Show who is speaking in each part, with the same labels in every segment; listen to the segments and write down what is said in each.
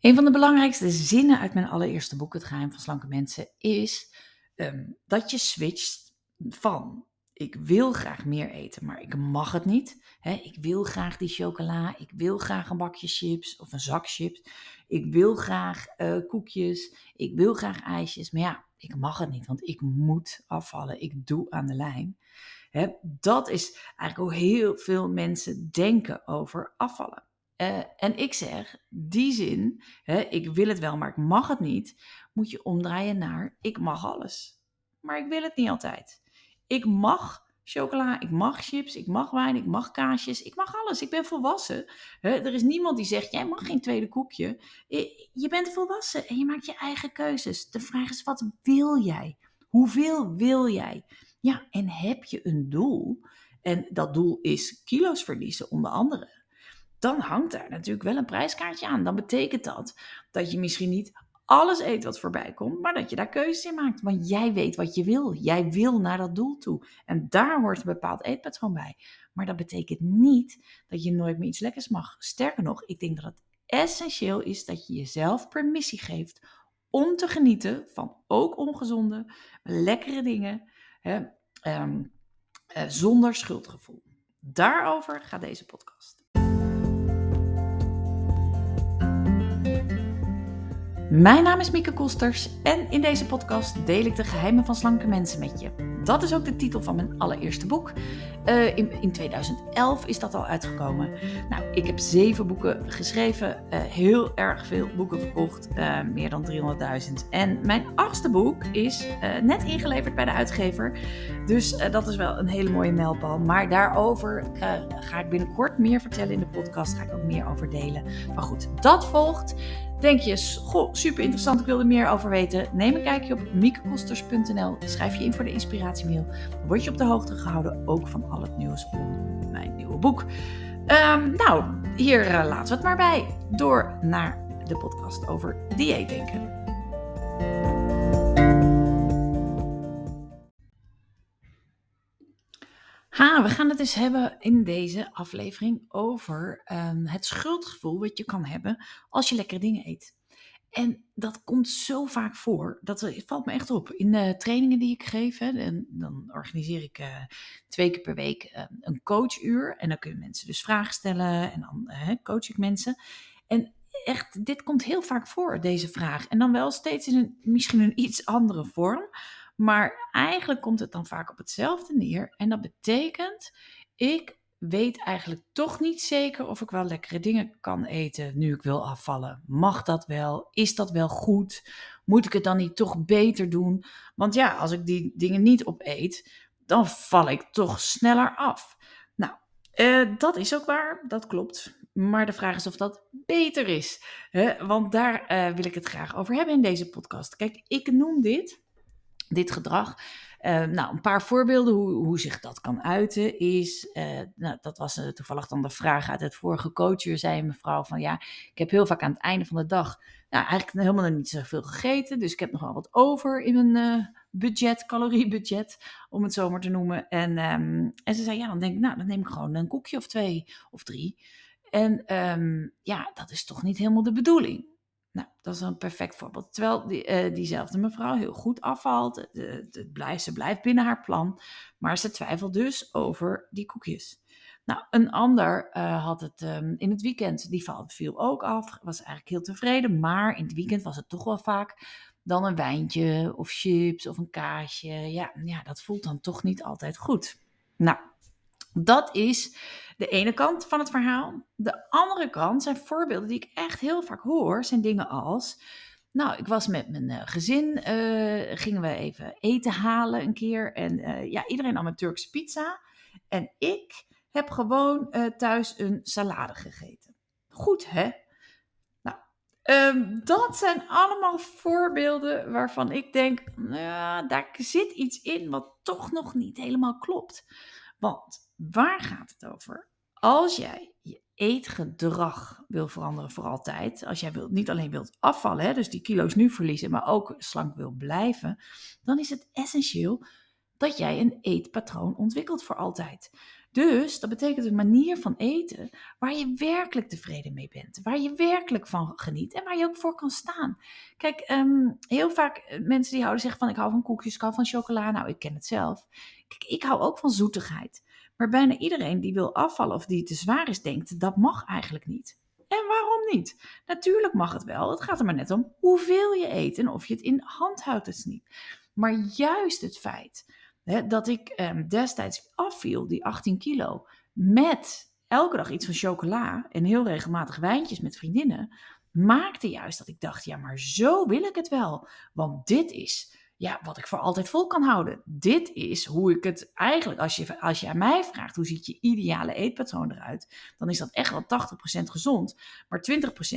Speaker 1: Een van de belangrijkste zinnen uit mijn allereerste boek, Het Geheim van Slanke Mensen, is ehm, dat je switcht van ik wil graag meer eten, maar ik mag het niet. ik wil graag die chocola, ik wil graag een bakje chips of een zak chips. Ik wil graag uh, koekjes, ik wil graag ijsjes, maar ja, ik mag het niet, want ik moet afvallen. Ik doe aan de lijn. dat is eigenlijk hoe heel veel mensen denken over afvallen. Uh, en ik zeg, die zin, hè, ik wil het wel, maar ik mag het niet, moet je omdraaien naar ik mag alles. Maar ik wil het niet altijd. Ik mag chocola, ik mag chips, ik mag wijn, ik mag kaasjes, ik mag alles. Ik ben volwassen. er is niemand die zegt, jij mag geen tweede koekje. Je bent volwassen en je maakt je eigen keuzes. De vraag is, wat wil jij? Hoeveel wil jij? Ja, en heb je een doel? En dat doel is kilo's verliezen, onder andere dan hangt daar natuurlijk wel een prijskaartje aan. Dan betekent dat dat je misschien niet alles eet wat voorbij komt, maar dat je daar keuzes in maakt. Want jij weet wat je wil. Jij wil naar dat doel toe. En daar hoort een bepaald eetpatroon bij. Maar dat betekent niet dat je nooit meer iets lekkers mag. Sterker nog, ik denk dat het essentieel is dat je jezelf permissie geeft om te genieten van ook ongezonde, lekkere dingen, hè, ehm, eh, zonder schuldgevoel. Daarover gaat deze podcast. Mijn naam is Mieke Kosters en in deze podcast deel ik de geheimen van slanke mensen met je. Dat is ook de titel van mijn allereerste boek. Uh, in, in, 2011 is dat al uitgekomen. Nou, ik heb zeven boeken geschreven, uh, heel erg veel boeken verkocht, uh, meer dan 300.000. En mijn achtste boek is net ingeleverd bij de uitgever. Dus dat is wel een hele mooie mijlpaal. Maar daarover ga ik binnenkort meer vertellen in de podcast. Ga ik ook meer over delen. Maar goed, dat volgt. Denk je, goh, super interessant, ik wil er meer over weten? Neem een kijkje op miekekosters.nl. Schrijf je in voor de inspiratiemail. Dan word je op de hoogte gehouden, ook van al het nieuws rondom mijn nieuwe boek. Um, nou, hier uh, laten we het maar bij. Door naar de podcast over dieetdenken. Ha, we gaan het eens hebben in deze aflevering over um, het schuldgevoel wat je kan hebben als je lekkere dingen eet. En dat komt zo vaak voor, dat valt me echt op. In de trainingen die ik geef, en dan organiseer ik uh, twee keer per week uh, een coachuur. En dan kunnen mensen dus vragen stellen en dan uh, coach ik mensen. En echt, dit komt heel vaak voor, deze vraag. En dan wel steeds in misschien een iets andere vorm. Maar eigenlijk komt het dan vaak op hetzelfde neer. En dat betekent, ik weet eigenlijk toch niet zeker of ik wel lekkere dingen kan eten nu ik wil afvallen. Mag dat wel? Is dat wel goed? Moet ik het dan niet toch beter doen? Want ja, als ik die dingen niet opeet, dan val ik toch sneller af. Nou, eh, dat is ook waar, dat klopt. Maar de vraag is of dat beter is. Hè? Want daar uh, wil ik het graag over hebben in deze podcast. Kijk, ik noem dit dit gedrag. Uh, nou, een paar voorbeelden hoe, hoe zich dat kan uiten is, uh, nou, dat was uh, toevallig dan de vraag uit het vorige coachuur, zei een mevrouw van ja, ik heb heel vaak aan het einde van de dag, nou eigenlijk helemaal niet zoveel gegeten, dus ik heb nog wel wat over in mijn budget, caloriebudget, om het zo maar te noemen. En, um, en ze zei ja, dan denk ik, nou, dan neem ik gewoon een koekje of twee of drie. En um, ja, dat is toch niet helemaal de bedoeling. Nou, dat is een perfect voorbeeld. Terwijl uh, diezelfde mevrouw heel goed afvalt. Het, blijft, ze blijft binnen haar plan. Maar ze twijfelt dus over die koekjes. Nou, een ander uh, had het um, in het weekend. Die viel ook af. Was eigenlijk heel tevreden. Maar in het weekend was het toch wel vaak dan een wijntje of chips of een kaasje. Ja, ja dat voelt dan toch niet altijd goed. Nou, dat is de ene kant van het verhaal. De andere kant zijn voorbeelden die ik echt heel vaak hoor, zijn dingen als. Nou, ik was met mijn uh, gezin, uh, gingen we even eten halen een keer. En uh, ja, iedereen nam een Turkse pizza. En ik heb gewoon thuis een salade gegeten. Goed, hè? Nou, um, dat zijn allemaal voorbeelden waarvan ik denk, nou, daar zit iets in wat toch nog niet helemaal klopt. Want Waar gaat het over? Als jij je eetgedrag wil veranderen voor altijd, als jij wilt, niet alleen wilt afvallen, hè, dus die kilo's nu verliezen, maar ook slank wil blijven, dan is het essentieel dat jij een eetpatroon ontwikkelt voor altijd. Dus dat betekent een manier van eten waar je werkelijk tevreden mee bent. Waar je werkelijk van geniet en waar je ook voor kan staan. Kijk, ehm, heel vaak eh, mensen die houden zeggen van ik hou van koekjes, ik hou van chocola. Nou, ik ken het zelf. Kijk, ik hou ook van zoetigheid. Maar bijna iedereen die wil afvallen of die te zwaar is, denkt dat mag eigenlijk niet. En waarom niet? Natuurlijk mag het wel. Het gaat er maar net om hoeveel je eet en of je het in hand houdt, is niet. Maar juist het feit hè, dat ik ehm, destijds afviel, die 18 kilo, met elke dag iets van chocola en heel regelmatig wijntjes met vriendinnen, maakte juist dat ik dacht, ja, maar zo wil ik het wel. Want dit is ja, wat ik voor altijd vol kan houden. Dit is hoe ik het eigenlijk, als je, als je aan mij vraagt, hoe ziet je ideale eetpatroon eruit? Dan is dat echt wel 80% gezond. Maar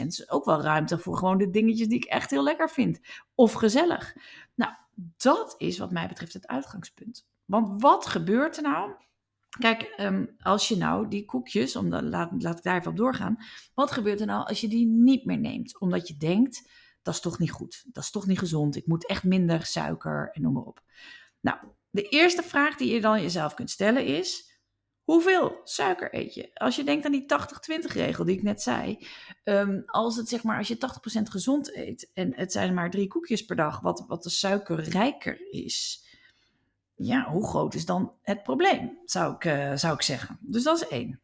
Speaker 1: 20% is ook wel ruimte voor gewoon de dingetjes die ik echt heel lekker vind. Of gezellig. Nou, dat is wat mij betreft het uitgangspunt. Want wat gebeurt er nou? Kijk, ehm, als je nou die koekjes, om laat, laat ik daar even op doorgaan. Wat gebeurt er nou als je die niet meer neemt? Omdat je denkt, dat is toch niet goed. Dat is toch niet gezond. Ik moet echt minder suiker en noem maar op. Nou, de eerste vraag die je dan jezelf kunt stellen is: hoeveel suiker eet je? Als je denkt aan die 80-20 regel die ik net zei, um, als het zeg maar als je 80% gezond eet en het zijn maar drie koekjes per dag, wat, wat de suikerrijker is. Ja, hoe groot is dan het probleem, zou ik, uh, zou ik zeggen. Dus dat is één.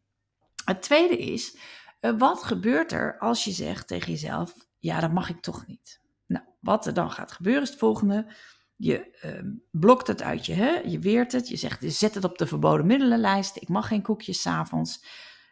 Speaker 1: Het tweede is, uh, wat gebeurt er als je zegt tegen jezelf: ja, dat mag ik toch niet. Nou, wat er dan gaat gebeuren is het volgende. Je uh, blokt het uit je, hè? je weert het, je zegt, je zet het op de verboden middelenlijst. Ik mag geen koekjes s'avonds.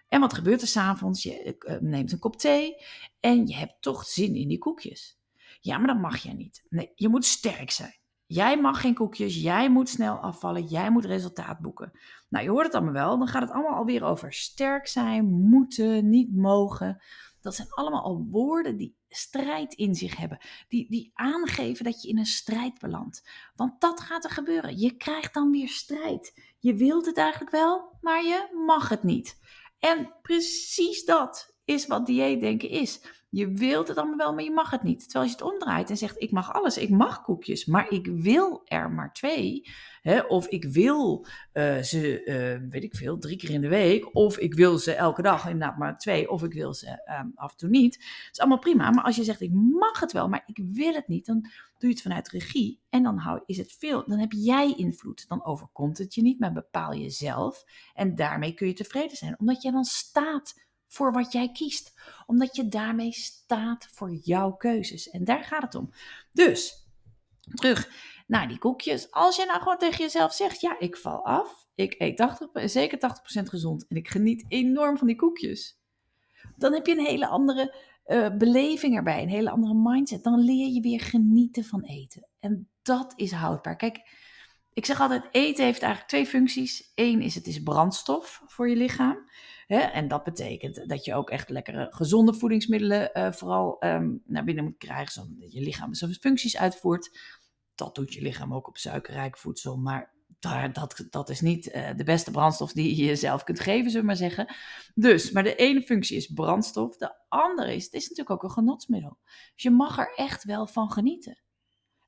Speaker 1: En wat gebeurt er s'avonds? Je uh, neemt een kop thee en je hebt toch zin in die koekjes. Ja, maar dat mag jij niet. Nee, je moet sterk zijn. Jij mag geen koekjes, jij moet snel afvallen, jij moet resultaat boeken. Nou, je hoort het allemaal wel, dan gaat het allemaal alweer over sterk zijn, moeten, niet mogen. Dat zijn allemaal al woorden die strijd in zich hebben. Die, die aangeven dat je in een strijd belandt. Want dat gaat er gebeuren. Je krijgt dan weer strijd. Je wilt het eigenlijk wel, maar je mag het niet. En precies dat is wat dieetdenken is. Je wilt het allemaal wel, maar je mag het niet. Terwijl je het omdraait en zegt: Ik mag alles, ik mag koekjes, maar ik wil er maar twee. Hè? Of ik wil uh, ze, uh, weet ik veel, drie keer in de week. Of ik wil ze elke dag, inderdaad maar twee. Of ik wil ze um, af en toe niet. Dat is allemaal prima. Maar als je zegt: Ik mag het wel, maar ik wil het niet, dan doe je het vanuit regie. En dan hou, is het veel. Dan heb jij invloed. Dan overkomt het je niet, maar bepaal jezelf. En daarmee kun je tevreden zijn, omdat je dan staat voor wat jij kiest. Omdat je daarmee staat voor jouw keuzes. En daar gaat het om. Dus, terug naar die koekjes. Als je nou gewoon tegen jezelf zegt, ja, ik val af. Ik eet 80, zeker 80% gezond. En ik geniet enorm van die koekjes. Dan heb je een hele andere uh, beleving erbij. Een hele andere mindset. Dan leer je weer genieten van eten. En dat is houdbaar. Kijk, ik zeg altijd, eten heeft eigenlijk twee functies. Eén is, het is brandstof voor je lichaam. Hè? En dat betekent dat je ook echt lekkere gezonde voedingsmiddelen uh, vooral um, naar binnen moet krijgen, zodat je lichaam zijn functies uitvoert. Dat doet je lichaam ook op suikerrijk voedsel, maar daar, dat, dat is niet uh, de beste brandstof die je jezelf kunt geven, zullen we maar zeggen. Dus, maar de ene functie is brandstof, de andere is, het is natuurlijk ook een genotsmiddel. Dus je mag er echt wel van genieten.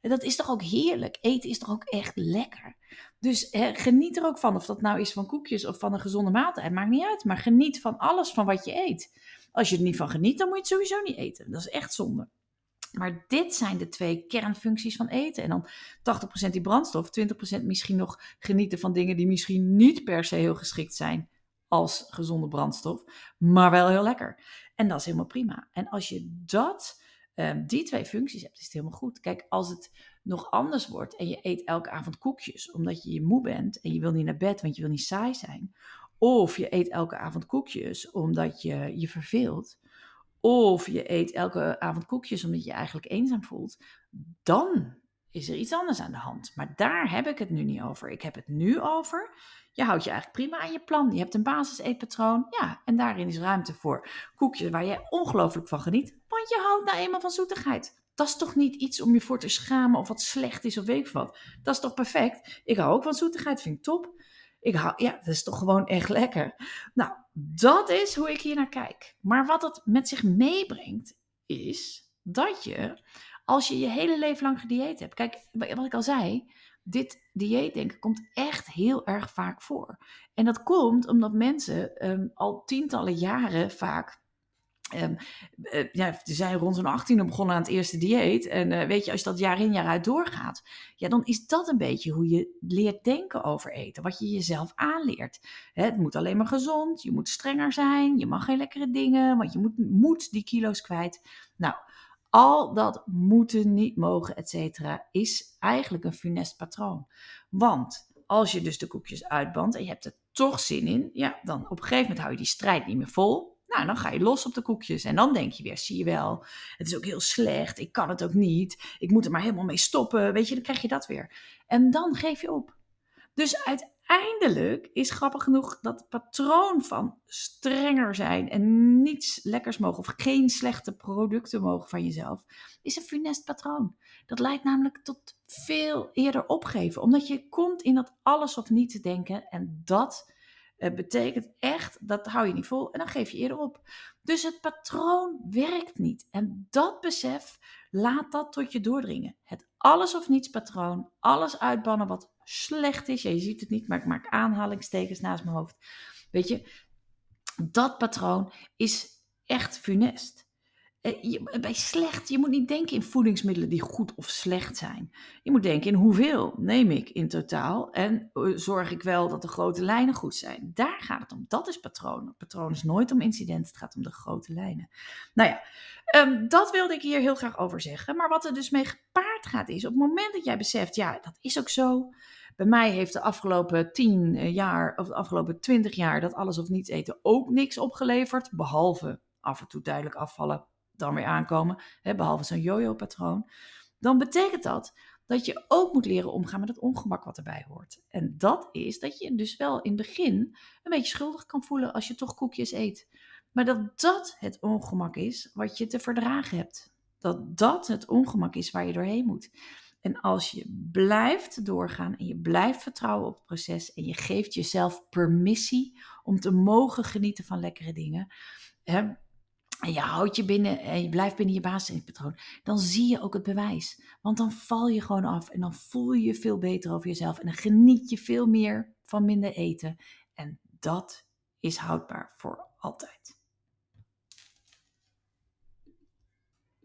Speaker 1: En dat is toch ook heerlijk? Eten is toch ook echt lekker? Dus geniet er ook van. Of dat nou is van koekjes of van een gezonde maaltijd. Maakt niet uit. Maar geniet van alles van wat je eet. Als je er niet van geniet, dan moet je het sowieso niet eten. Dat is echt zonde. Maar dit zijn de twee kernfuncties van eten. En dan 80% die brandstof, 20% misschien nog genieten van dingen die misschien niet per se heel geschikt zijn als gezonde brandstof, maar wel heel lekker. En dat is helemaal prima. En als je dat um, die twee functies hebt, is het helemaal goed. Kijk, als het nog anders wordt en je eet elke avond koekjes omdat je je moe bent en je wil niet naar bed, want je wil niet saai zijn. Of je eet elke avond koekjes omdat je je verveelt. Of je eet elke avond koekjes omdat je je eigenlijk eenzaam voelt. Dan is er iets anders aan de hand. Maar daar heb ik het nu niet over. Ik heb het nu over. Je houdt je eigenlijk prima aan je plan. Je hebt een basis-eetpatroon. Ja, en daarin is ruimte voor koekjes waar je ongelooflijk van geniet. Want je houdt nou eenmaal van zoetigheid. Dat is toch niet iets om je voor te schamen of wat slecht is of weet ik wat. Dat is toch perfect? Ik hou ook van zoetigheid, vind ik top. Ik hou, ja, dat is toch gewoon echt lekker. Nou, dat is hoe ik hier naar kijk. Maar wat het met zich meebrengt, is dat je, als je je hele leven lang gedieet hebt. Kijk, wat ik al zei, dit dieetdenken komt echt heel erg vaak voor. En dat komt omdat mensen ehm, al tientallen jaren vaak Um, uh, ja, ze zijn rond zo'n 18 begonnen aan het eerste dieet. En uh, weet je, als je dat jaar in jaar uit doorgaat, ja, dan is dat een beetje hoe je leert denken over eten. Wat je jezelf aanleert. Hè, het moet alleen maar gezond, je moet strenger zijn, je mag geen lekkere dingen, want je moet, moet die kilo's kwijt. Nou, al dat moeten, niet mogen, et cetera, is eigenlijk een funest patroon. Want als je dus de koekjes uitbandt en je hebt er toch zin in, ja, dan op een gegeven moment hou je die strijd niet meer vol. Nou, dan ga je los op de koekjes. En dan denk je weer, zie je wel, het is ook heel slecht. Ik kan het ook niet. Ik moet er maar helemaal mee stoppen. Weet je, dan krijg je dat weer. En dan geef je op. Dus uiteindelijk is grappig genoeg dat patroon van strenger zijn en niets lekkers mogen of geen slechte producten mogen van jezelf, is een funest patroon. Dat leidt namelijk tot veel eerder opgeven, omdat je komt in dat alles of niet te denken en dat het betekent echt, dat hou je niet vol en dan geef je eerder op. Dus het patroon werkt niet. En dat besef, laat dat tot je doordringen. Het alles of niets patroon, alles uitbannen wat slecht is. Ja, je ziet het niet, maar ik maak aanhalingstekens naast mijn hoofd. Weet je, dat patroon is echt funest. Eh, bij slecht, je moet niet denken in voedingsmiddelen die goed of slecht zijn. Je moet denken in hoeveel neem ik in totaal en eh, zorg ik wel dat de grote lijnen goed zijn. Daar gaat het om. Dat is patroon. patroon is nooit om incidenten, het gaat om de grote lijnen. Nou ja, um, dat wilde ik hier heel graag over zeggen. Maar wat er dus mee gepaard gaat is, op het moment dat jij beseft, ja, dat is ook zo. Bij mij heeft de afgelopen tien eh, jaar, of de afgelopen twintig jaar, dat alles of niets eten ook niks opgeleverd. Behalve af en toe duidelijk afvallen, dan weer aankomen, hè, behalve zo'n yo-yo-patroon, dan betekent dat dat je ook moet leren omgaan met het ongemak wat erbij hoort. En dat is dat je dus wel in het begin een beetje schuldig kan voelen als je toch koekjes eet. Maar dat dat het ongemak is wat je te verdragen hebt. Dat dat het ongemak is waar je doorheen moet. En als je blijft doorgaan en je blijft vertrouwen op het proces en je geeft jezelf permissie om te mogen genieten van lekkere dingen, hè, en je houdt je binnen en je blijft binnen je basispatroon, dan zie je ook het bewijs. Want dan val je gewoon af en dan voel je je veel beter over jezelf en dan geniet je veel meer van minder eten. En dat is houdbaar voor altijd.